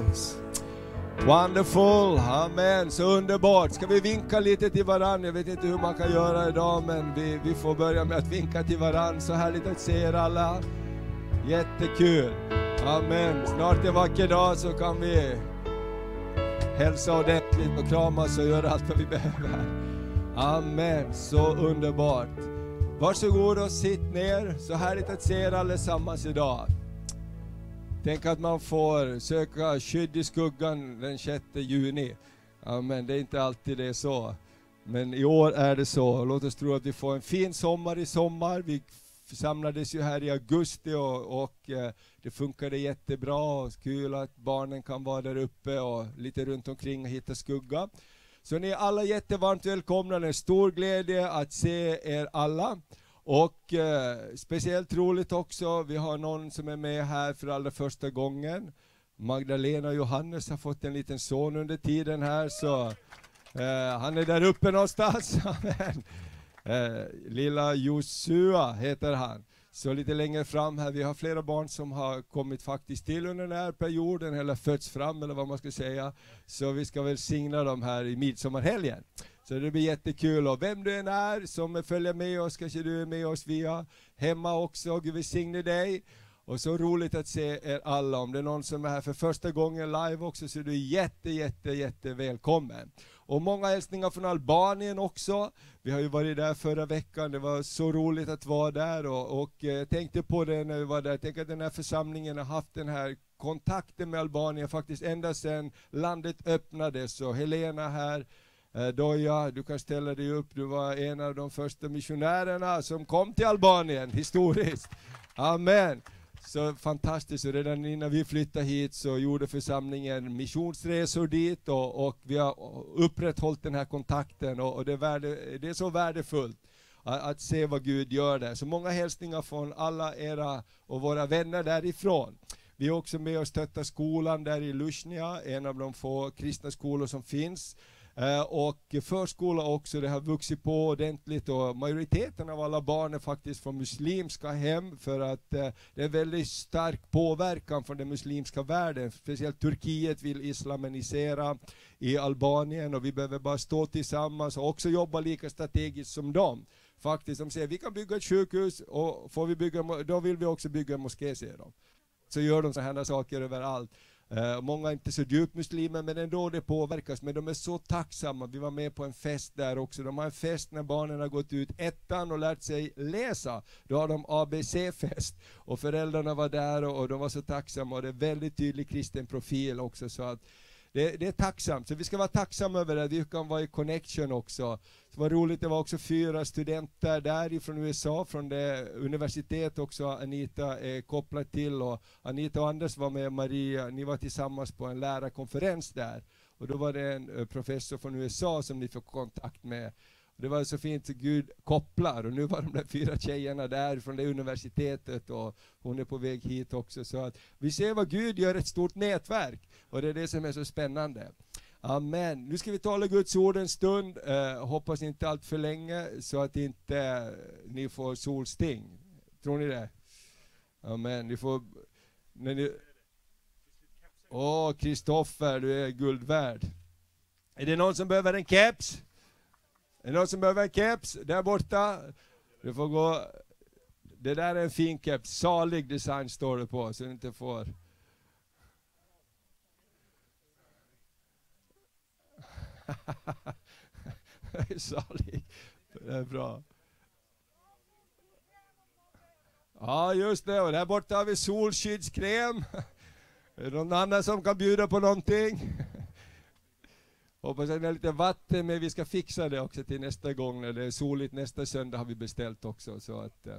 Jesus. Wonderful, amen, så underbart. Ska vi vinka lite till varandra? Jag vet inte hur man kan göra idag, men vi, vi får börja med att vinka till varandra. Så härligt att se er alla. Jättekul. Amen. Snart en vacker dag så kan vi hälsa ordentligt och kramas och göra allt vad vi behöver. Amen, så underbart. Varsågod och sitt ner. Så härligt att se er allesammans idag. Tänk att man får söka skydd i skuggan den 6 juni. Amen, det är inte alltid det är så. Men i år är det så. Låt oss tro att vi får en fin sommar i sommar. Vi samlades ju här i augusti och, och eh, det funkade jättebra. Och kul att barnen kan vara där uppe och lite runt omkring och hitta skugga. Så ni är alla jättevarmt välkomna. Det är en stor glädje att se er alla. Och eh, speciellt roligt också, vi har någon som är med här för allra första gången. Magdalena och Johannes har fått en liten son under tiden här, så eh, han är där uppe någonstans. eh, lilla Josua heter han. Så lite längre fram här, vi har flera barn som har kommit faktiskt till under den här perioden, eller fötts fram eller vad man ska säga. Så vi ska väl signa dem här i midsommarhelgen. Så det blir jättekul och vem du än är som följer med oss, kanske du är med oss via hemma också, Gud välsigne dig. Och så roligt att se er alla. Om det är någon som är här för första gången live också så är du jätte, jätte, jätte välkommen. Och många hälsningar från Albanien också. Vi har ju varit där förra veckan, det var så roligt att vara där och, och jag tänkte på det när vi var där, tänk att den här församlingen har haft den här kontakten med Albanien faktiskt ända sedan landet öppnades och Helena här eh, Doja, du kan ställa dig upp, du var en av de första missionärerna som kom till Albanien, historiskt. Amen. Så fantastiskt, och redan innan vi flyttade hit så gjorde församlingen missionsresor dit och, och vi har upprätthållit den här kontakten och, och det, är värde, det, är så värdefullt att, att, se vad Gud gör där. Så många hälsningar från alla era och våra vänner därifrån. Vi är också med och stöttar skolan där i Lushnja, en av de få kristna skolor som finns. Eh, och förskola också, det har vuxit på ordentligt och majoriteten av alla barn är faktiskt från muslimska hem för att eh, det är väldigt stark påverkan från den muslimska världen. Speciellt Turkiet vill islamisera i Albanien och vi behöver bara stå tillsammans och också jobba lika strategiskt som dem. Faktiskt, de säger vi kan bygga ett sjukhus och får vi bygga, då vill vi också bygga en moské, säger de. Så gör de sådana saker överallt. Uh, många är inte så djupt muslimer, men ändå det påverkas. Men de är så tacksamma. Vi var med på en fest där också. De har en fest när barnen har gått ut ettan och lärt sig läsa. Då har de ABC-fest. Och föräldrarna var där och, och de var så tacksamma. Och det är väldigt tydlig kristen profil också. Så att det, det, är tacksamt, så vi ska vara tacksamma över det, vi kan vara i connection också. Så var roligt, det var också fyra studenter därifrån USA, från det universitet också Anita är kopplad till. Och Anita och Anders var med Maria, ni var tillsammans på en lärarkonferens där. Och då var det en eh, professor från USA som ni fick kontakt med. Det var så fint, Gud kopplar, och nu var de där fyra tjejerna där från det universitetet och hon är på väg hit också. Så att vi ser vad Gud gör, ett stort nätverk, och det är det som är så spännande. Amen. Nu ska vi tala Guds ord en stund, eh, hoppas inte allt för länge så att inte eh, ni får solsting. Tror ni det? Amen. Ni får... När ni... Åh, Kristoffer, du är guld värd. Är det någon som behöver en keps? Är det någon som behöver en keps? Där borta? Du får gå... Det där är en fin keps. Salig design står det på, så du inte får... Salig. Det är bra. Ja, just det. Och där borta har vi solskyddskräm. Är det någon annan som kan bjuda på någonting? Hoppas att ni har lite vatten med, vi ska fixa det också till nästa gång när det är soligt. Nästa söndag har vi beställt också. Så att, eh.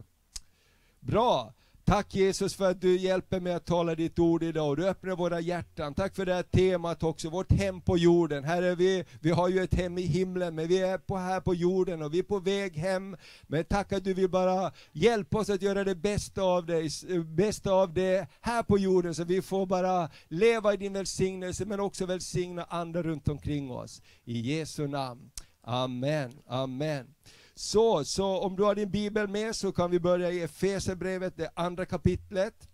Bra! Tack Jesus för att du hjälper mig att tala ditt ord idag. och Du öppnar våra hjärtan. Tack för det här temat också, vårt hem på jorden. Herre, vi, vi har ju ett hem i himlen, men vi är på, här på jorden och vi är på väg hem. Men tack att du vill bara hjälpa oss att göra det bästa av det, bästa av det här på jorden, så vi får bara leva i din välsignelse, men också välsigna andra runt omkring oss. I Jesu namn. Amen. Amen. Så, så om du har din bibel med så kan vi börja i Efesierbrevet, det andra kapitlet.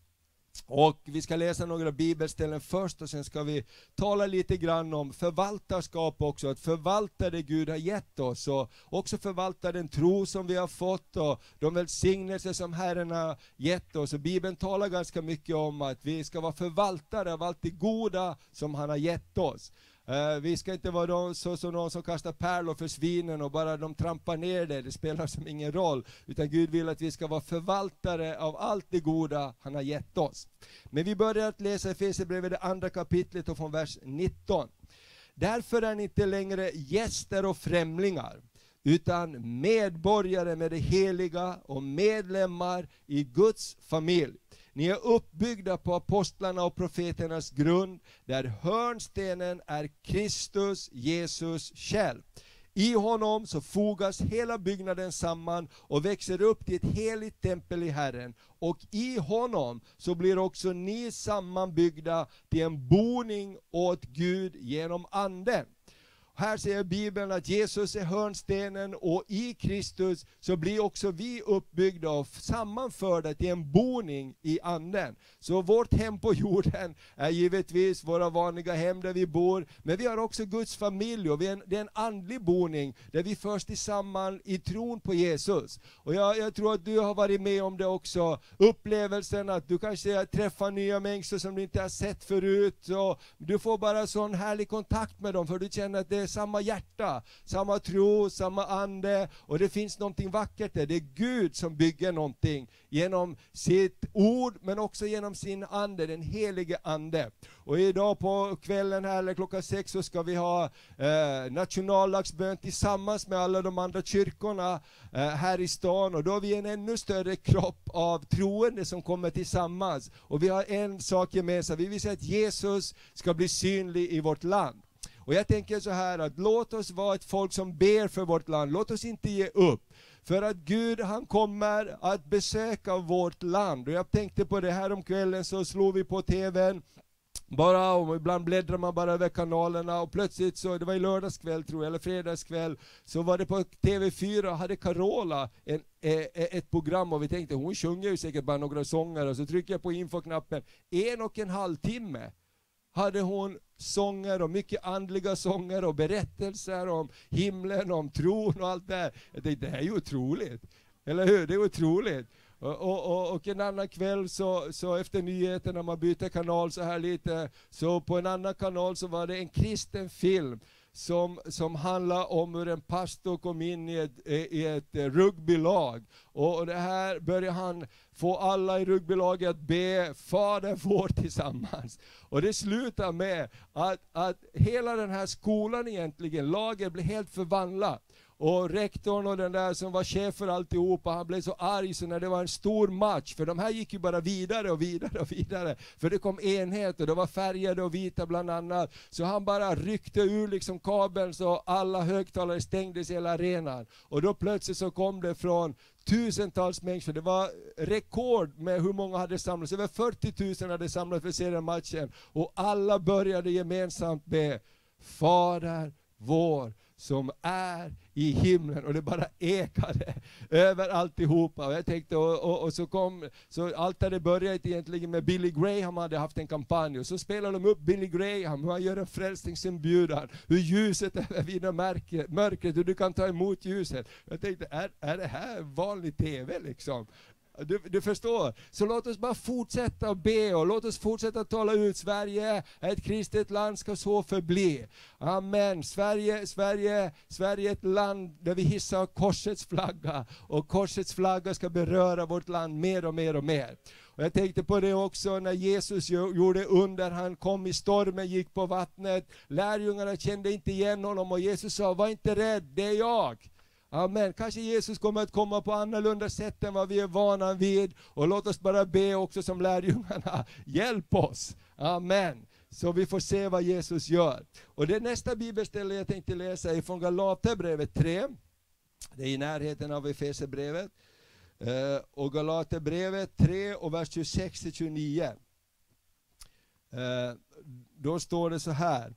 Och vi ska läsa några bibelställen först och sen ska vi tala lite grann om förvaltarskap också, att förvalta det Gud har gett oss och också förvalta den tro som vi har fått och de välsignelser som Herren har gett oss. Och Bibeln talar ganska mycket om att vi ska vara förvaltare av allt det goda som han har gett oss. Uh, vi ska inte vara de, så som någon som kastar pärlor för svinen och bara de trampar ner det, det spelar som ingen roll. Utan Gud vill att vi ska vara förvaltare av allt det goda han har gett oss. Men vi börjar att läsa Efesierbrevet, det andra kapitlet och från vers 19. Därför är ni inte längre gäster och främlingar, utan medborgare med det heliga och medlemmar i Guds familj. Ni är uppbyggda på apostlarna och profeternas grund, där hörnstenen är Kristus Jesus själv. I honom så fogas hela byggnaden samman och växer upp till ett heligt tempel i Herren. Och i honom så blir också ni sammanbyggda till en boning åt Gud genom Anden. Här säger Bibeln att Jesus är hörnstenen och i Kristus så blir också vi uppbyggda och sammanförda till en boning i Anden. Så vårt hem på jorden är givetvis våra vanliga hem där vi bor, men vi har också Guds familj och det är en andlig boning där vi förs tillsammans i tron på Jesus. Och jag, jag tror att du har varit med om det också, upplevelsen att du kanske träffar nya människor som du inte har sett förut, och du får bara sån härlig kontakt med dem för du känner att det samma hjärta, samma tro, samma ande och det finns någonting vackert där. Det är Gud som bygger någonting genom sitt ord men också genom sin ande, den helige ande. Och idag på kvällen här, eller klockan sex, så ska vi ha eh, nationaldagsbön tillsammans med alla de andra kyrkorna eh, här i stan och då har vi en ännu större kropp av troende som kommer tillsammans. Och vi har en sak gemensamt, vi vill säga att Jesus ska bli synlig i vårt land. Och jag tänker så här att låt oss vara ett folk som ber för vårt land, låt oss inte ge upp. För att Gud han kommer att besöka vårt land. Och jag tänkte på det här om kvällen så slog vi på TVn, bara, och ibland bläddrar man bara över kanalerna. Och plötsligt så, det var i lördagskväll tror jag, eller fredagskväll, så var det på TV4, hade Carola en, e, e, ett program. Och vi tänkte hon sjunger ju säkert bara några sånger. Och så trycker jag på infoknappen, en och en halv timme hade hon sånger och mycket andliga sånger och berättelser om himlen, om tron och allt det här. Jag tänkte, det här är ju otroligt. Eller hur? Det är otroligt. Och, och, och, en annan kväll så, så efter nyheterna, man byter kanal så här lite, så på en annan kanal så var det en kristen film som, som handlar om hur en pastor kom in i ett, i ett rugbylag. Och det här börjar han få alla i rugbylaget att be Fader vår tillsammans. Och det slutar med att, att hela den här skolan egentligen, laget blir helt förvandlat. Och rektorn och den där som var chef för alltihopa, han blev så arg så när det var en stor match, för de här gick ju bara vidare och vidare och vidare, för det kom enhet och det var färgade och vita bland annat. Så han bara ryckte ur liksom kabeln så alla högtalare stängdes i hela arenan. Och då plötsligt så kom det från tusentals människor, det var rekord med hur många hade samlats, över 40 000 hade samlats för att matchen. Och alla började gemensamt be Fader vår som är i himlen och det bara ekade över alltihopa. Och jag tänkte, och, och, och, så kom, så allt hade börjat egentligen med Billy Graham hade haft en kampanj, och så spelade de upp Billy Graham, hur han gör en frälsningsinbjudan, hur ljuset övervinner mörkret, mörkret, hur du kan ta emot ljuset. Jag tänkte, är, är det här vanlig TV liksom? Du, du, förstår? Så låt oss bara fortsätta att be och låt oss fortsätta att tala ut. Sverige är ett kristet land, ska så förbli. Amen. Sverige, Sverige, Sverige är ett land där vi hissar korsets flagga. Och korsets flagga ska beröra vårt land mer och mer och mer. Och jag tänkte på det också när Jesus gjorde under, han kom i stormen, gick på vattnet. Lärjungarna kände inte igen honom och Jesus sa, var inte rädd, det är jag. Amen. Kanske Jesus kommer att komma på annorlunda sätt än vad vi är vana vid. Och låt oss bara be också som lärjungarna, hjälp oss. Amen. Så vi får se vad Jesus gör. Och det nästa bibelställe jag tänkte läsa är från Galaterbrevet 3. Det är i närheten av Efesierbrevet. Eh, och Galaterbrevet 3 och vers 26-29. Eh, då står det så här.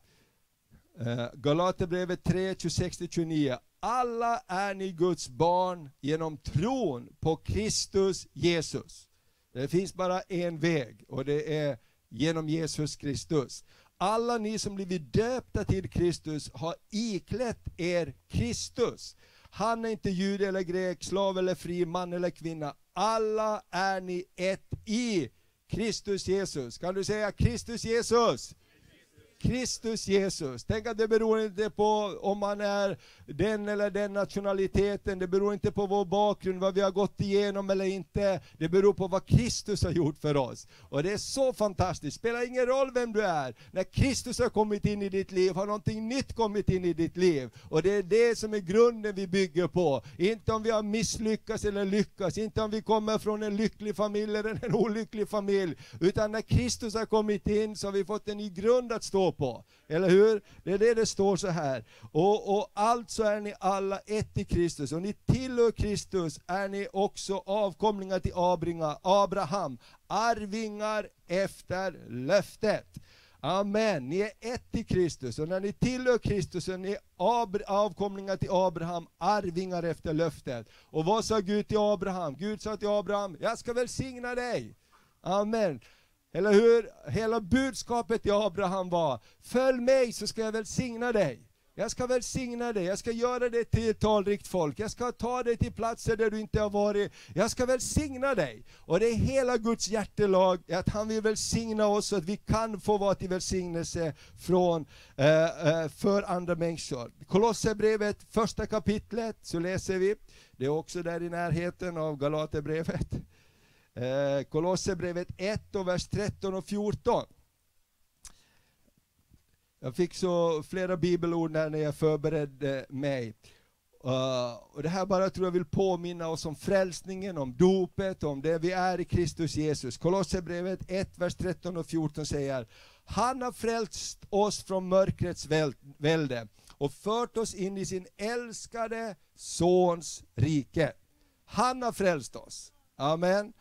Eh, Galaterbrevet 3, 26-29. Alla är ni Guds barn genom tron på Kristus Jesus. Det finns bara en väg och det är genom Jesus Kristus. Alla ni som blivit döpta till Kristus har iklätt er Kristus. Han är inte jude eller grek, slav eller fri, man eller kvinna. Alla är ni ett i Kristus Jesus. Kan du säga Kristus Jesus? Kristus Jesus. Tänk att det beror inte på om man är den eller den nationaliteten, det beror inte på vår bakgrund, vad vi har gått igenom eller inte. Det beror på vad Kristus har gjort för oss. Och det är så fantastiskt, spelar ingen roll vem du är. När Kristus har kommit in i ditt liv, har någonting nytt kommit in i ditt liv. Och det är det som är grunden vi bygger på. Inte om vi har misslyckats eller lyckats, inte om vi kommer från en lycklig familj eller en olycklig familj. Utan när Kristus har kommit in så har vi fått en ny grund att stå på. Eller hur? Det är det det står så här. Och, och alltså är ni alla ett i Kristus, och ni tillhör Kristus är ni också avkomlingar till Abringa, Abraham, arvingar efter löftet. Amen, ni är ett i Kristus, och när ni tillhör Kristus är ni avkomlingar till Abraham, arvingar efter löftet. Och vad sa Gud till Abraham? Gud sa till Abraham, jag ska välsigna dig. Amen. Eller hur? Hela budskapet till Abraham var, följ mig så ska jag välsigna dig. Jag ska välsigna dig, jag ska göra dig till ett talrikt folk, jag ska ta dig till platser där du inte har varit, jag ska välsigna dig. Och det är hela Guds hjärtelag, att han vill välsigna oss så att vi kan få vara till välsignelse från, eh, eh, för andra människor. Kolosserbrevet, första kapitlet, så läser vi, det är också där i närheten av Galaterbrevet. Eh, Kolosserbrevet 1 och vers 13 och 14. Jag fick så flera bibelord när jag förberedde mig. Uh, och det här bara tror jag vill påminna oss om frälsningen, om dopet, om det vi är i Kristus Jesus. Kolosserbrevet 1, vers 13 och 14 säger Han har frälst oss från mörkrets välde och fört oss in i sin älskade Sons rike. Han har frälst oss. Amen.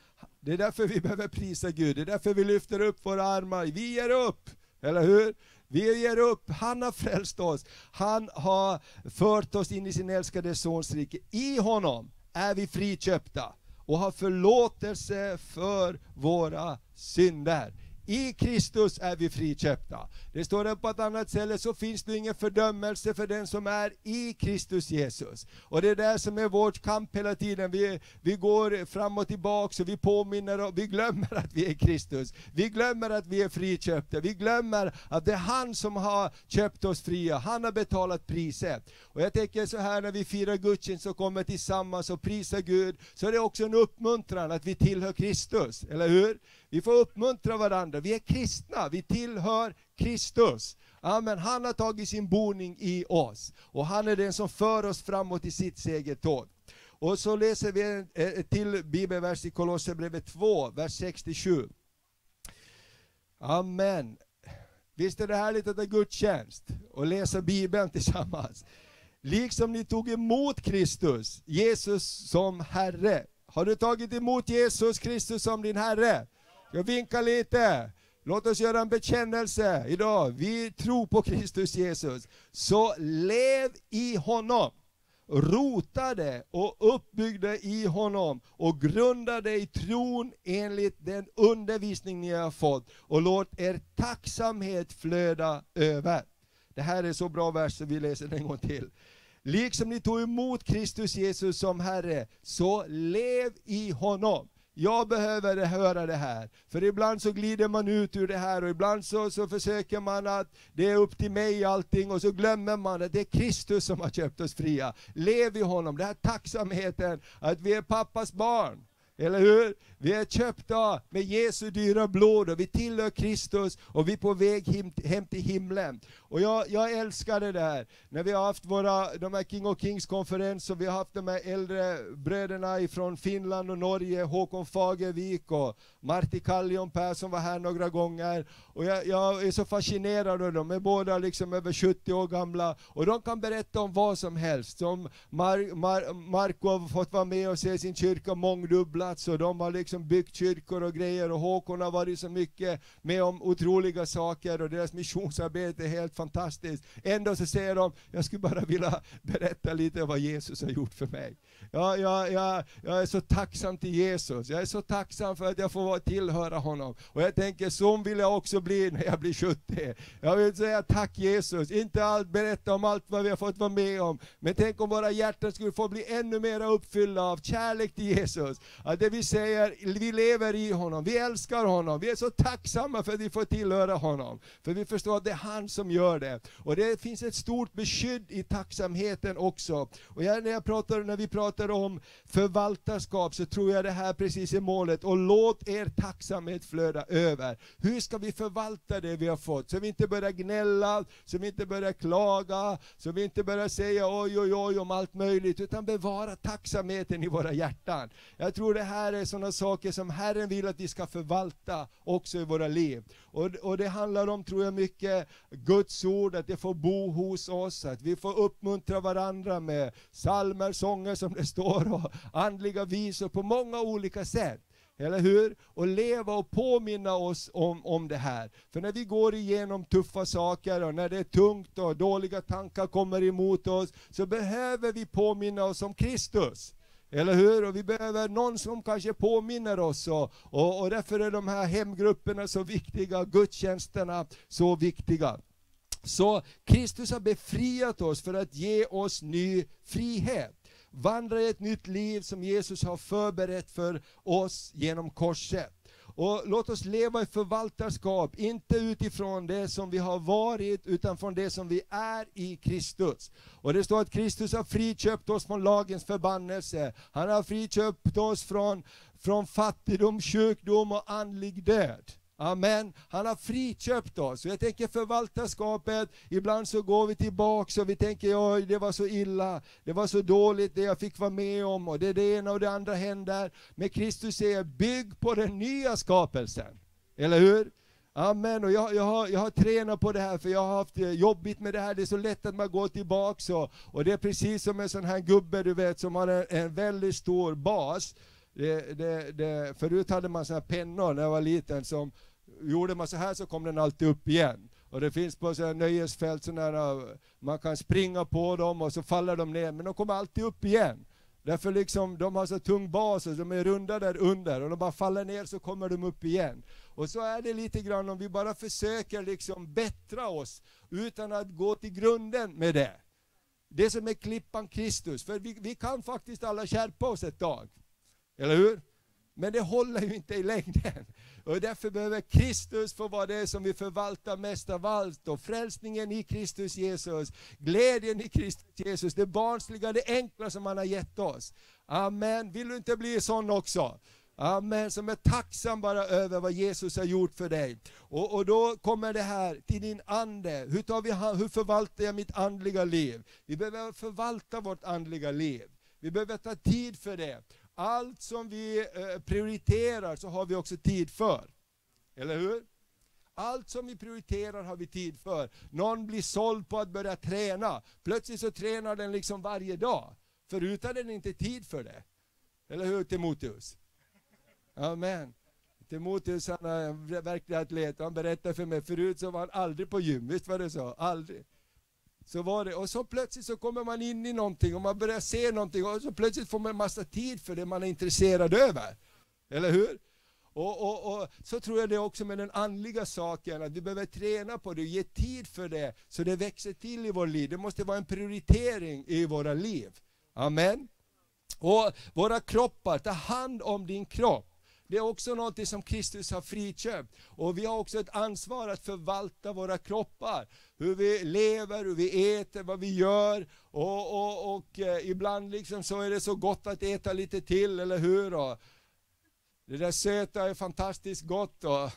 Det är därför vi behöver prisa Gud, det är därför vi lyfter upp våra armar. Vi ger upp, eller hur? Vi ger upp, han har frälst oss. Han har fört oss in i sin älskade Sons rike. I honom är vi friköpta och har förlåtelse för våra synder. I Kristus är vi friköpta. Det står det på ett annat ställe, så finns det ingen fördömelse för den som är i Kristus Jesus. Och det är det som är vårt kamp hela tiden. Vi, vi går fram och tillbaka och vi påminner och vi glömmer att vi är Kristus. Vi glömmer att vi är friköpta. Vi glömmer att det är han som har köpt oss fria. Han har betalat priset. Och jag tänker så här när vi firar gudstjänst och kommer tillsammans och prisar Gud, så är det också en uppmuntran att vi tillhör Kristus, eller hur? Vi får uppmuntra varandra, vi är kristna, vi tillhör Kristus. Amen. Han har tagit sin boning i oss, och han är den som för oss framåt i sitt segertåg. Och så läser vi en, eh, en till bibelvers i Kolosserbrevet 2, vers 67. Amen. Visst är det härligt att ha gudstjänst och läsa Bibeln tillsammans. Liksom ni tog emot Kristus, Jesus som Herre. Har du tagit emot Jesus Kristus som din Herre? Jag vinkar lite. Låt oss göra en bekännelse idag. Vi tror på Kristus Jesus. Så lev i honom. Rotade och uppbyggda i honom och grundade i tron enligt den undervisning ni har fått. Och låt er tacksamhet flöda över. Det här är så bra vers så vi läser den en gång till. Liksom ni tog emot Kristus Jesus som Herre, så lev i honom. Jag behöver höra det här. För ibland så glider man ut ur det här och ibland så, så försöker man att det är upp till mig allting och så glömmer man att det är Kristus som har köpt oss fria. Lev i honom, den här tacksamheten att vi är pappas barn. Eller hur? Vi är köpta med Jesu dyra blod och vi tillhör Kristus och vi är på väg hem, hem till himlen. Och jag, jag älskar det där, när vi har haft våra, de här King of Kings konferenser, och vi har haft de här äldre bröderna ifrån Finland och Norge, Håkon Fagervik och Martti Kallion Persson var här några gånger. Och jag, jag är så fascinerad av dem, de är båda liksom över 70 år gamla och de kan berätta om vad som helst. Som Mar, Mar, Marco har fått vara med och se sin kyrka mångdubbla plats och de har liksom byggt kyrkor och grejer och Håkon har varit så mycket med om otroliga saker och deras missionsarbete är helt fantastiskt. Ändå så säger de, jag skulle bara vilja berätta lite om vad Jesus har gjort för mig. Ja, jag, ja, jag är så tacksam till Jesus, jag är så tacksam för att jag får tillhöra honom. Och jag tänker, så vill jag också bli när jag blir 70. Jag vill säga tack Jesus, inte allt berätta om allt vad vi har fått vara med om, men tänk om våra hjärtan skulle få bli ännu mer uppfyllda av kärlek till Jesus. Att det vi säger, vi lever i honom, vi älskar honom, vi är så tacksamma för att vi får tillhöra honom. För vi förstår att det är han som gör det. Och det finns ett stort beskydd i tacksamheten också. Och jag, när, jag pratar, när vi pratar om förvaltarskap så tror jag det här precis är målet. Och låt er tacksamhet flöda över. Hur ska vi förvalta det vi har fått? Så vi inte börjar gnälla, så vi inte börjar klaga, så vi inte börjar säga oj oj oj om allt möjligt, utan bevara tacksamheten i våra hjärtan. Jag tror det här är sådana saker som Herren vill att vi ska förvalta också i våra liv. Och, och det handlar om, tror jag, mycket Guds ord, att det får bo hos oss, att vi får uppmuntra varandra med salmer, sånger som det står, och andliga visor på många olika sätt. Eller hur? Och leva och påminna oss om, om det här. För när vi går igenom tuffa saker och när det är tungt och dåliga tankar kommer emot oss, så behöver vi påminna oss om Kristus. Eller hur? Och vi behöver någon som kanske påminner oss. Och, och, och därför är de här hemgrupperna så viktiga, gudstjänsterna så viktiga. Så Kristus har befriat oss för att ge oss ny frihet vandra i ett nytt liv som Jesus har förberett för oss genom korset. Och låt oss leva i förvaltarskap, inte utifrån det som vi har varit, utan från det som vi är i Kristus. Och det står att Kristus har friköpt oss från lagens förbannelse. Han har friköpt oss från, från fattigdom, sjukdom och andlig död. Amen. Han har friköpt oss. Jag tänker förvaltarskapet, ibland så går vi tillbaka och vi tänker oj det var så illa, det var så dåligt det jag fick vara med om och det är det ena och det andra händer. Men Kristus säger bygg på den nya skapelsen. Eller hur? Amen, och jag, jag, har, jag har tränat på det här för jag har haft eh, jobbigt med det här, det är så lätt att man går tillbaka och, och det är precis som en sån här gubbe du vet som har en, en väldigt stor bas. Det, det, det, förut hade man såna här pennor när jag var liten som gjorde man så här så kom den alltid upp igen. Och det finns på sådana nöjesfält sådana, man kan springa på dem och så faller de ner, men de kommer alltid upp igen. Därför liksom, de har så tung bas och de är runda där under och de bara faller ner så kommer de upp igen. Och så är det lite grann om vi bara försöker liksom bättra oss utan att gå till grunden med det. Det som är klippan Kristus, för vi, vi kan faktiskt alla skärpa oss ett tag. Eller hur? Men det håller ju inte i längden. Och därför behöver Kristus få vara det som vi förvaltar mest av allt. Och frälsningen i Kristus Jesus, glädjen i Kristus Jesus, det barnsliga, det enkla som han har gett oss. Amen. Vill du inte bli sån också? Amen, som är tacksam bara över vad Jesus har gjort för dig. Och, och då kommer det här till din ande. Hur, tar vi, hur förvaltar jag mitt andliga liv? Vi behöver förvalta vårt andliga liv. Vi behöver ta tid för det. Allt som vi eh, prioriterar så har vi också tid för. Eller hur? Allt som vi prioriterar har vi tid för. Någon blir såld på att börja träna. Plötsligt så tränar den liksom varje dag. Förut hade den inte tid för det. Eller hur Timoteus? Amen. Timoteus han är en verklig atlet. Han berättade för mig, förut så var han aldrig på gym. Visst var det så? Aldrig. Så var det, och så plötsligt så kommer man in i någonting och man börjar se någonting och så plötsligt får man massa tid för det man är intresserad över. Eller hur? Och, och, och, Så tror jag det också med den andliga saken, att vi behöver träna på det och ge tid för det, så det växer till i vårt liv. Det måste vara en prioritering i våra liv. Amen. Och våra kroppar, ta hand om din kropp. Det är också något som Kristus har friköpt. Och vi har också ett ansvar att förvalta våra kroppar. Hur vi lever, hur vi äter, vad vi gör. Och, och, och eh, ibland liksom så är det så gott att äta lite till, eller hur? Och det där söta är fantastiskt gott. Och,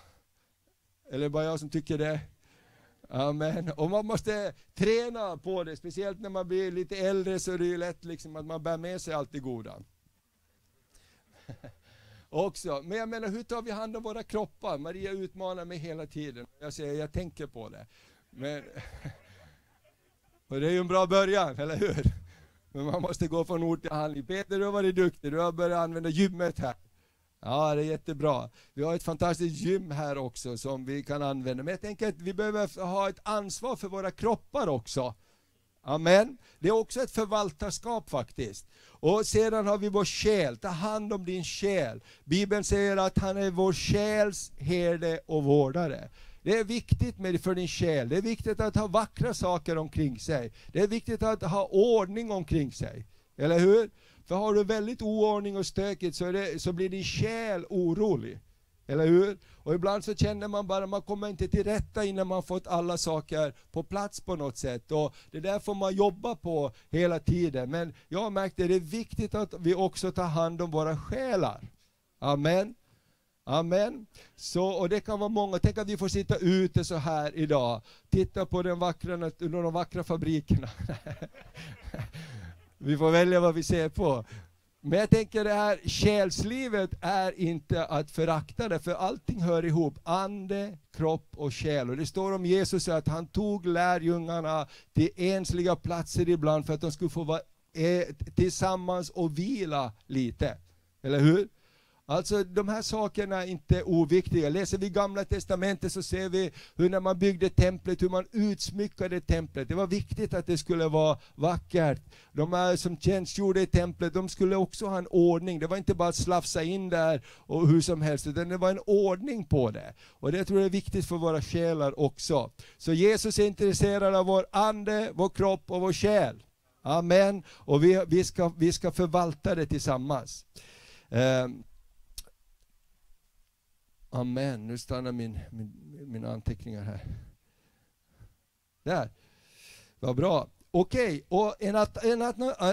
eller bara jag som tycker det? Amen. Och man måste träna på det, speciellt när man blir lite äldre så är det ju lätt liksom att man bär med sig allt det goda. också. Men jag menar, hur tar vi hand om våra kroppar? Maria utmanar mig hela tiden. Jag säger, jag tänker på det. Men, och det är ju en bra början, eller hur? Men man måste gå från ord till handling. Peter, du har varit duktig. Du har börjat använda gymmet här. Ja, det är jättebra. Vi har ett fantastiskt gym här också som vi kan använda. Men jag tänker att vi behöver ha ett ansvar för våra kroppar också. Amen. Det är också ett förvaltarskap faktiskt. Och sedan har vi vår själ, ta hand om din själ. Bibeln säger att han är vår själs herde och vårdare. Det är viktigt med för din själ, det är viktigt att ha vackra saker omkring sig. Det är viktigt att ha ordning omkring sig. Eller hur? För har du väldigt oordning och stökigt så, det, så blir din själ orolig. Eller hur? Och ibland så känner man bara, man kommer inte till rätta innan man fått alla saker på plats på något sätt. Och det där får man jobba på hela tiden. Men jag har märkt att det är viktigt att vi också tar hand om våra själar. Amen. Amen. Så, och det kan vara många, tänk att vi får sitta ute så här idag, titta på den vackra, de vackra fabrikerna. vi får välja vad vi ser på. Men jag tänker det här själslivet är inte att förakta det, för allting hör ihop. Ande, kropp och själ. Och det står om Jesus att han tog lärjungarna till ensliga platser ibland för att de skulle få vara eh, tillsammans och vila lite. Eller hur? Alltså de här sakerna är inte oviktiga. Läser vi gamla testamentet så ser vi hur när man byggde templet, hur man utsmyckade templet. Det var viktigt att det skulle vara vackert. De här som tjänstgjorde i templet, de skulle också ha en ordning. Det var inte bara att slafsa in där och hur som helst, utan det var en ordning på det. Och det tror jag är viktigt för våra själar också. Så Jesus är intresserad av vår ande, vår kropp och vår själ. Amen. Och vi, vi, ska, vi ska förvalta det tillsammans. Um, Amen. Nu stannar min, min, mina anteckningar här. Där. Vad bra. Okej, och en, en,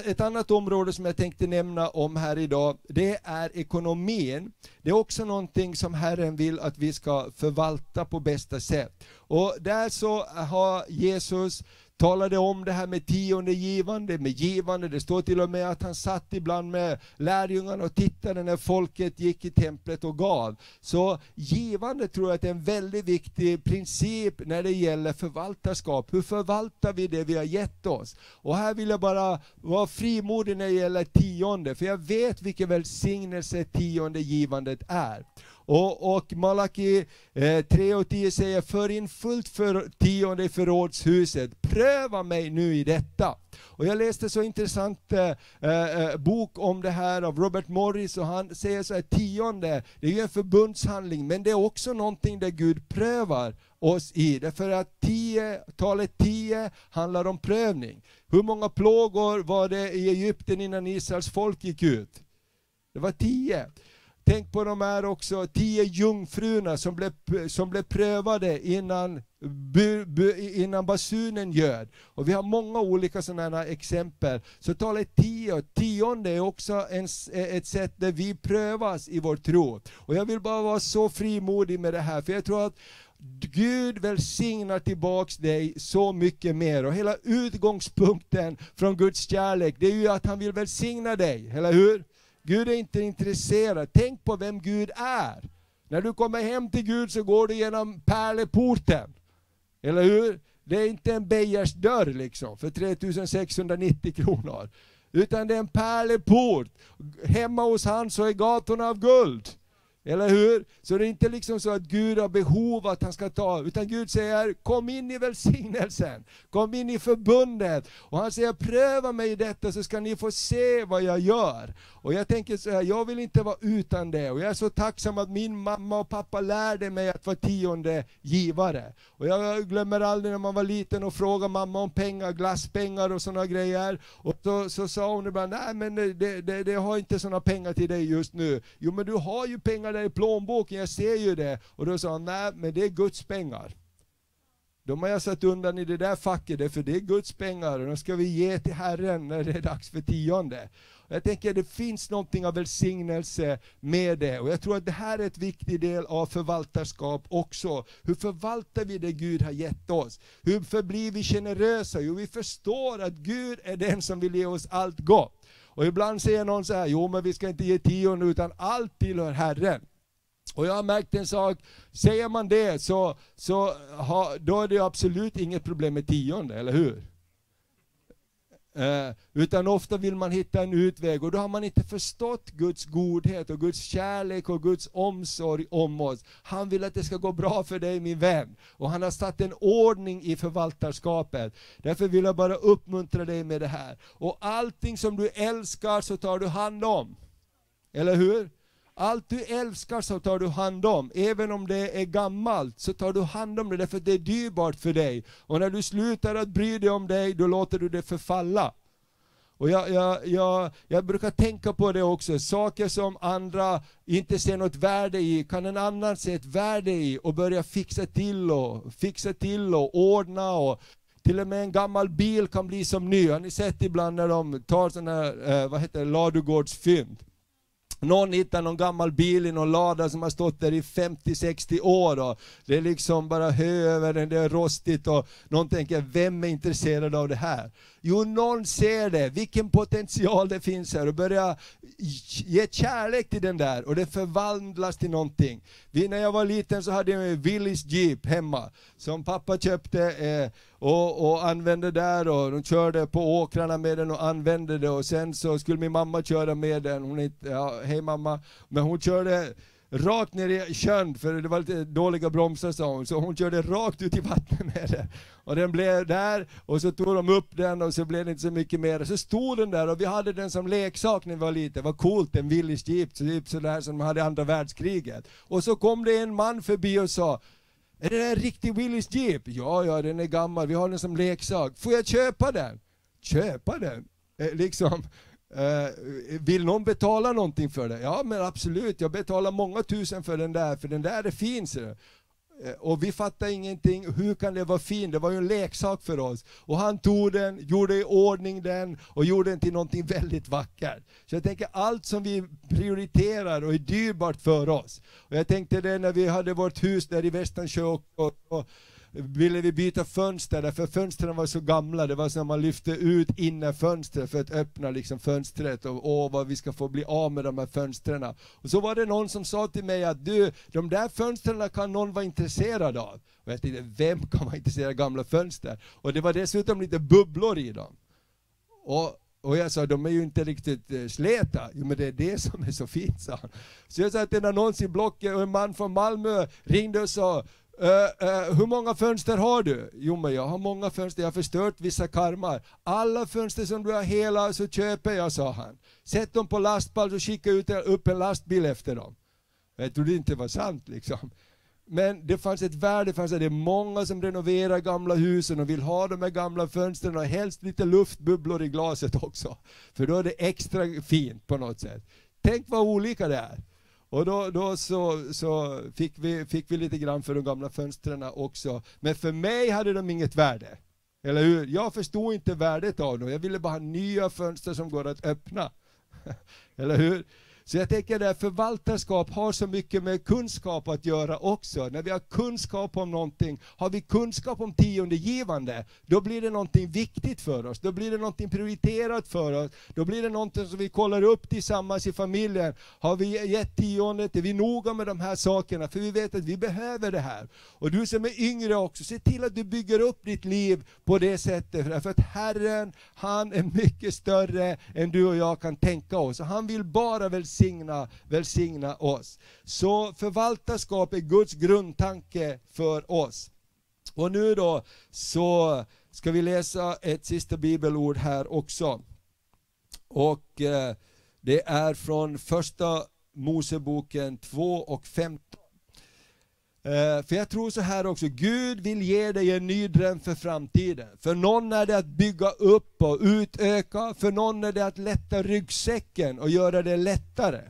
ett annat område som jag tänkte nämna om här idag, det är ekonomin. Det är också någonting som Herren vill att vi ska förvalta på bästa sätt. Och där så har Jesus talade om det här med tionde givande, med givande. Det står till och med att han satt ibland med lärjungarna och tittade när folket gick i templet och gav. Så givande tror jag är en väldigt viktig princip när det gäller förvaltarskap. Hur förvaltar vi det vi har gett oss? Och här vill jag bara vara frimodig när det gäller tionde, för jag vet vilken välsignelse tionde givandet är. Och, och Malaki eh, 3 och 10 säger, för in fullt för tionde i förrådshuset, pröva mig nu i detta. Och jag läste så intressant eh, eh, eh, bok om det här av Robert Morris, och han säger så här, tionde, det är ju en förbundshandling, men det är också någonting där Gud prövar oss i. Därför att tio, talet 10 handlar om prövning. Hur många plågor var det i Egypten innan Israels folk gick ut? Det var tio. Tänk på de här också tio jungfrurna som blev, som blev prövade innan, bu, bu, innan basunen ljöd. Och vi har många olika sådana exempel. Så talet tio, tionde är också en, ett sätt där vi prövas i vår tro. Och jag vill bara vara så frimodig med det här, för jag tror att Gud välsignar tillbaks dig så mycket mer. Och hela utgångspunkten från Guds kärlek, det är ju att han vill välsigna dig, eller hur? Gud är inte intresserad. Tänk på vem Gud är. När du kommer hem till Gud så går du genom pärleporten. Eller hur? Det är inte en Beijers dörr liksom, för 3690 kronor. Utan det är en pärleport. Hemma hos han så är gatorna av guld. Eller hur? Så det är inte liksom så att Gud har behov att han ska ta, utan Gud säger kom in i välsignelsen, kom in i förbundet. Och han säger pröva mig i detta så ska ni få se vad jag gör. Och jag tänker så här, jag vill inte vara utan det. Och jag är så tacksam att min mamma och pappa lärde mig att vara tionde givare. Och jag glömmer aldrig när man var liten och frågade mamma om pengar, glasspengar och sådana grejer. Och så, så sa hon ibland, nej men det, det, det har inte sådana pengar till dig just nu. Jo men du har ju pengar där i plånboken, jag ser ju det. Och då sa han nej men det är Guds pengar. De har jag satt undan i det där facket, för det är Guds pengar och de ska vi ge till Herren när det är dags för tionde. Jag tänker att det finns någonting av välsignelse med det. Och jag tror att det här är ett viktig del av förvaltarskap också. Hur förvaltar vi det Gud har gett oss? Hur förblir vi generösa? Jo, vi förstår att Gud är den som vill ge oss allt gott. Och ibland säger någon så här, jo men vi ska inte ge tionde utan allt tillhör Herren. Och jag har märkt en sak, säger man det så, så ha, då är det absolut inget problem med tionde, eller hur? Eh, utan ofta vill man hitta en utväg och då har man inte förstått Guds godhet och Guds kärlek och Guds omsorg om oss. Han vill att det ska gå bra för dig min vän. Och han har satt en ordning i förvaltarskapet. Därför vill jag bara uppmuntra dig med det här. Och allting som du älskar så tar du hand om. Eller hur? Allt du älskar så tar du hand om, även om det är gammalt så tar du hand om det därför att det är dyrbart för dig. Och när du slutar att bry dig om dig, då låter du det förfalla. Och jag, jag, jag, jag brukar tänka på det också, saker som andra inte ser något värde i, kan en annan se ett värde i och börja fixa till och fixa till och ordna och till och med en gammal bil kan bli som ny. Har ni sett ibland när de tar sådana här, eh, vad heter det, ladugårdsfynd? Någon hittar någon gammal bil i någon lada som har stått där i 50-60 år och det är liksom bara hö över den, det är rostigt och någon tänker, vem är intresserad av det här? Jo, någon ser det, vilken potential det finns här och börjar ge kärlek till den där och det förvandlas till någonting. Vi, när jag var liten så hade jag en Willys Jeep hemma som pappa köpte eh, och, och använde där och de körde på åkrarna med den och använde det och sen så skulle min mamma köra med den, hon inte, ja, hej mamma, men hon körde rakt ner i sjön, för det var lite dåliga bromsar sa hon, så hon körde rakt ut i vattnet med den. Och den blev där, och så tog de upp den och så blev det inte så mycket mer. Så stod den där och vi hade den som leksak när vi var lite. Det var coolt, en Willys Jeep, typ sådär som de hade i andra världskriget. Och så kom det en man förbi och sa är det en riktig Willys Jeep? Ja, ja, den är gammal, vi har den som leksak. Får jag köpa den? Köpa den? Eh, liksom, eh, vill någon betala någonting för det? Ja men absolut, jag betalar många tusen för den där, för den där är fin. Så. Eh, och vi fattade ingenting, hur kan det vara fin? Det var ju en leksak för oss. Och han tog den, gjorde i ordning den och gjorde den till någonting väldigt vackert. Så jag tänker allt som vi prioriterar och är dyrbart för oss. Och jag tänkte det när vi hade vårt hus där i Västernsjö och, och, och ville vi byta fönster därför fönstren var så gamla, det var som man lyfte ut innerfönstret för att öppna liksom fönstret och åh vad vi ska få bli av med de här fönstren. Och så var det någon som sa till mig att du, de där fönstren kan någon vara intresserad av. Och jag tänkte, vem kan vara intresserad av gamla fönster? Och det var dessutom lite bubblor i dem. Och och jag sa, de är ju inte riktigt eh, släta. Jo men det är det som är så fint, sa han. Så jag satte en annons i Blocket och en man från Malmö ringde och sa, Uh, uh, hur många fönster har du? Jo men jag har många fönster, jag har förstört vissa karmar. Alla fönster som du har hela så köper jag, sa han. Sätt dem på lastpall så skickar ut upp en lastbil efter dem. Jag trodde inte det var sant liksom. Men det fanns ett värde, fanns det är många som renoverar gamla husen och vill ha de här gamla fönstren och helst lite luftbubblor i glaset också. För då är det extra fint på något sätt. Tänk vad olika det är. Och då, då så, så fick, vi, fick vi lite grann för de gamla fönstren också. Men för mig hade de inget värde. Eller hur? Jag förstod inte värdet av dem. Jag ville bara ha nya fönster som går att öppna. Eller hur? Så jag tänker att förvaltarskap har så mycket med kunskap att göra också. När vi har kunskap om någonting, har vi kunskap om tiondegivande, då blir det någonting viktigt för oss. Då blir det någonting prioriterat för oss. Då blir det någonting som vi kollar upp tillsammans i familjen. Har vi gett tiondet, är vi noga med de här sakerna? För vi vet att vi behöver det här. Och du som är yngre också, se till att du bygger upp ditt liv på det sättet. För att Herren, han är mycket större än du och jag kan tänka oss. Och han vill bara välsigna välsigna, välsigna oss. Så förvaltarskap är Guds grundtanke för oss. Och nu då så ska vi läsa ett sista bibelord här också. Och eh, det är från första Moseboken 2 och 15. Eh, för jag tror så här också, Gud vill ge dig en ny dröm för framtiden. För någon är det att bygga upp och utöka, för någon är det att lätta ryggsäcken och göra det lättare.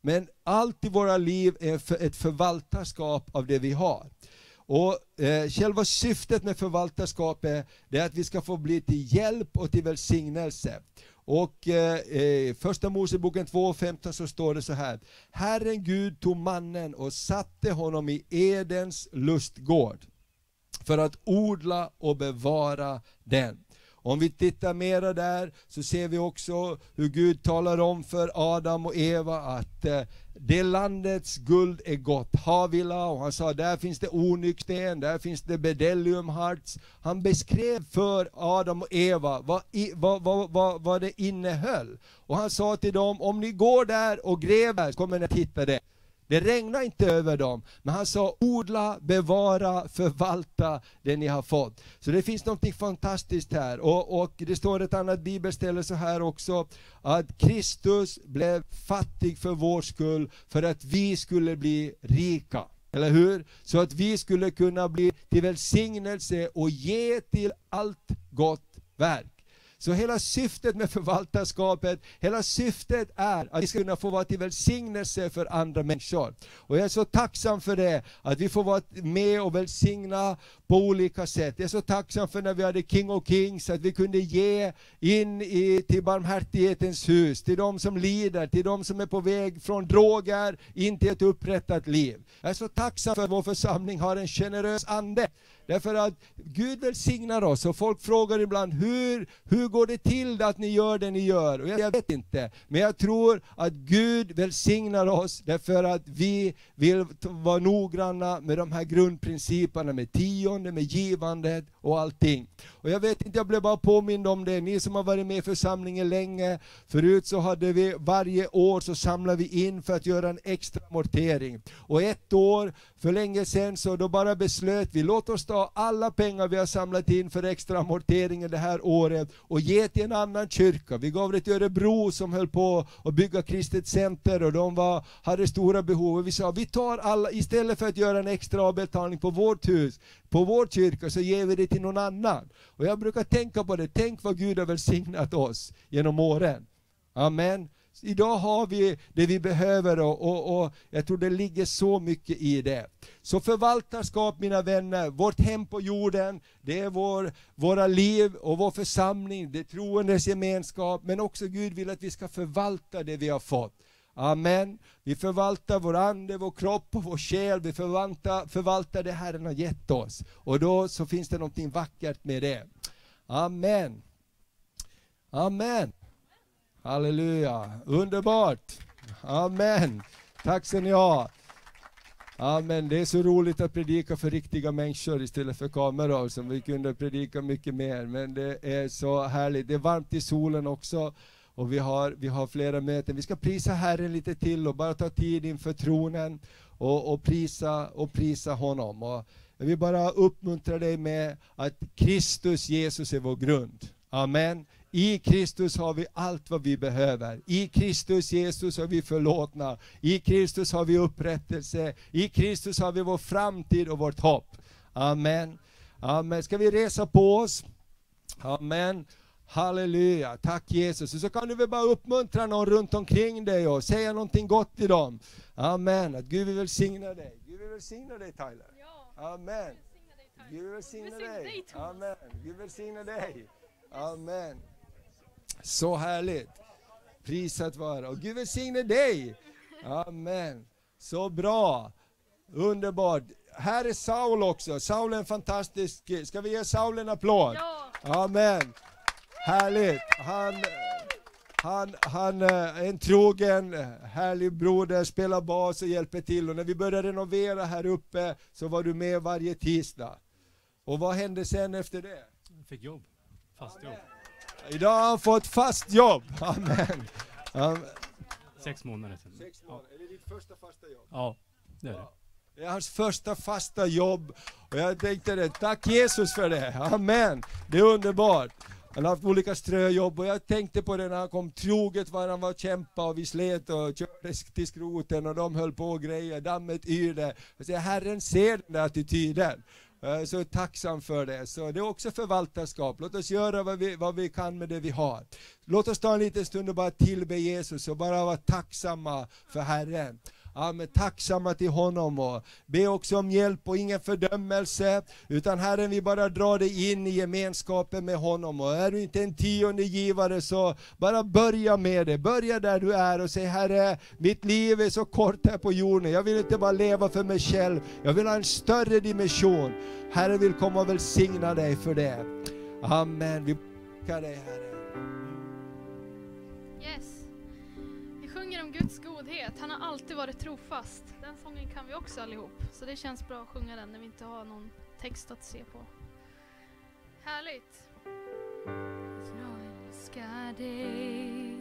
Men allt i våra liv är ett förvaltarskap av det vi har. Och eh, Själva syftet med förvaltarskapet är att vi ska få bli till hjälp och till välsignelse. Och eh, i första Moseboken 2.15 så står det så här. Herren Gud tog mannen och satte honom i Edens lustgård för att odla och bevara den. Om vi tittar mera där så ser vi också hur Gud talar om för Adam och Eva att eh, det landets guld är gott. Havila, och han sa där finns det onykten, där finns det bedellium hearts. Han beskrev för Adam och Eva vad, vad, vad, vad, vad det innehöll. Och han sa till dem, om ni går där och gräver kommer ni att hitta det. Det regnade inte över dem, men han sa odla, bevara, förvalta det ni har fått. Så det finns något fantastiskt här. Och, och det står ett annat bibelställe så här också, att Kristus blev fattig för vår skull, för att vi skulle bli rika. Eller hur? Så att vi skulle kunna bli till välsignelse och ge till allt gott verk. Så hela syftet med förvaltarskapet, hela syftet är att vi ska kunna få vara till välsignelse för andra människor. Och jag är så tacksam för det, att vi får vara med och välsigna på olika sätt. Jag är så tacksam för när vi hade King of Kings, att vi kunde ge in i, till barmhärtighetens hus, till de som lider, till de som är på väg från droger in till ett upprättat liv. Jag är så tacksam för att vår församling har en generös ande. Därför att Gud välsignar oss och folk frågar ibland hur, hur går det till att ni gör det ni gör? Och jag vet inte, men jag tror att Gud välsignar oss därför att vi vill vara noggranna med de här grundprinciperna med tionde, med givandet och allting. Och jag vet inte, jag blev bara påmind om det, ni som har varit med i församlingen länge, förut så hade vi varje år så samlade vi in för att göra en extra amortering. Och ett år, för länge sedan, så då bara beslöt vi, låt oss ta alla pengar vi har samlat in för extra amorteringen det här året och ge till en annan kyrka. Vi gav det till Örebro som höll på att bygga kristet center och de var, hade stora behov. Och vi sa, vi tar alla, istället för att göra en extra avbetalning på vårt hus, på vår kyrka, så ger vi det till någon annan. Och jag brukar tänka på det, tänk vad Gud har välsignat oss genom åren. Amen. Idag har vi det vi behöver och, och, och, jag tror det ligger så mycket i det. Så förvaltarskap mina vänner, vårt hem på jorden, det är vår, våra liv och vår församling, det är troendes gemenskap, men också Gud vill att vi ska förvalta det vi har fått. Amen. Vi förvaltar vår ande, vår kropp och vår själ. Vi förvaltar, förvaltar det Herren har gett oss. Och då så finns det någonting vackert med det. Amen. Amen. Halleluja. Underbart. Amen. Tack ska ni ha. Amen. Det är så roligt att predika för riktiga människor istället för kameror som vi kunde predika mycket mer. Men det är så härligt. Det är varmt i solen också och vi har, vi har flera möten. Vi ska prisa Herren lite till och bara ta tid inför tronen och, och, prisa, och prisa honom. Och jag vill bara uppmuntra dig med att Kristus Jesus är vår grund. Amen. I Kristus har vi allt vad vi behöver. I Kristus Jesus är vi förlåtna. I Kristus har vi upprättelse. I Kristus har vi vår framtid och vårt hopp. Amen. Amen. Ska vi resa på oss? Amen. Halleluja, tack Jesus. så kan du väl bara uppmuntra någon runt omkring dig och säga någonting gott till dem. Amen. Att Gud vill välsigna dig. Gud vill välsigna dig Tyler. Amen. Gud vill välsigna dig. Amen. Gud vill välsigna dig. Amen. Så härligt. Prisat vara. Och Gud välsigne dig. Amen. Så bra. Underbart. Här är Saul också. Saul är en fantastisk... Ska vi ge Saul en applåd? Ja. Amen. Härligt. Han, han, han är en trogen, härlig broder, spelar bas och hjälper till. Och när vi började renovera här uppe så var du med varje tisdag. Och vad hände sen efter det? Jag fick jobb. Fast Amen. jobb. Idag har han fått fast jobb. Amen. Amen. Sex månader sedan. Sex månader. Ja. Är det ditt första fasta jobb? Ja, det är det. Det är hans första fasta jobb. Och jag tänkte det, tack Jesus för det. Amen. Det är underbart. Han har haft olika ströjobb och jag tänkte på det när han kom troget var han var kämpa och vi slet och körde till skroten och de höll på och grejer, dammet yrde. Jag säger, Herren ser den där attityden. Är så tacksam för det. Så det är också förvaltarskap. Låt oss göra vad vi, vad vi kan med det vi har. Låt oss ta en liten stund och bara tillbe Jesus och bara vara tacksamma för Herren. Amen. Tacksamma till honom och be också om hjälp och ingen fördömelse. Utan Herren, vi bara drar dig in i gemenskapen med honom. Och är du inte en tionde givare så bara börja med det. Börja där du är och säg Herre, mitt liv är så kort här på jorden. Jag vill inte bara leva för mig själv. Jag vill ha en större dimension. Herren vill komma och välsigna dig för det. Amen. vi tackar dig Herre. Yes. Vi sjunger om Guds godhet. Han har alltid varit trofast. Den sången kan vi också allihop. Så det känns bra att sjunga den när vi inte har någon text att se på. Härligt. Jag älskar dig.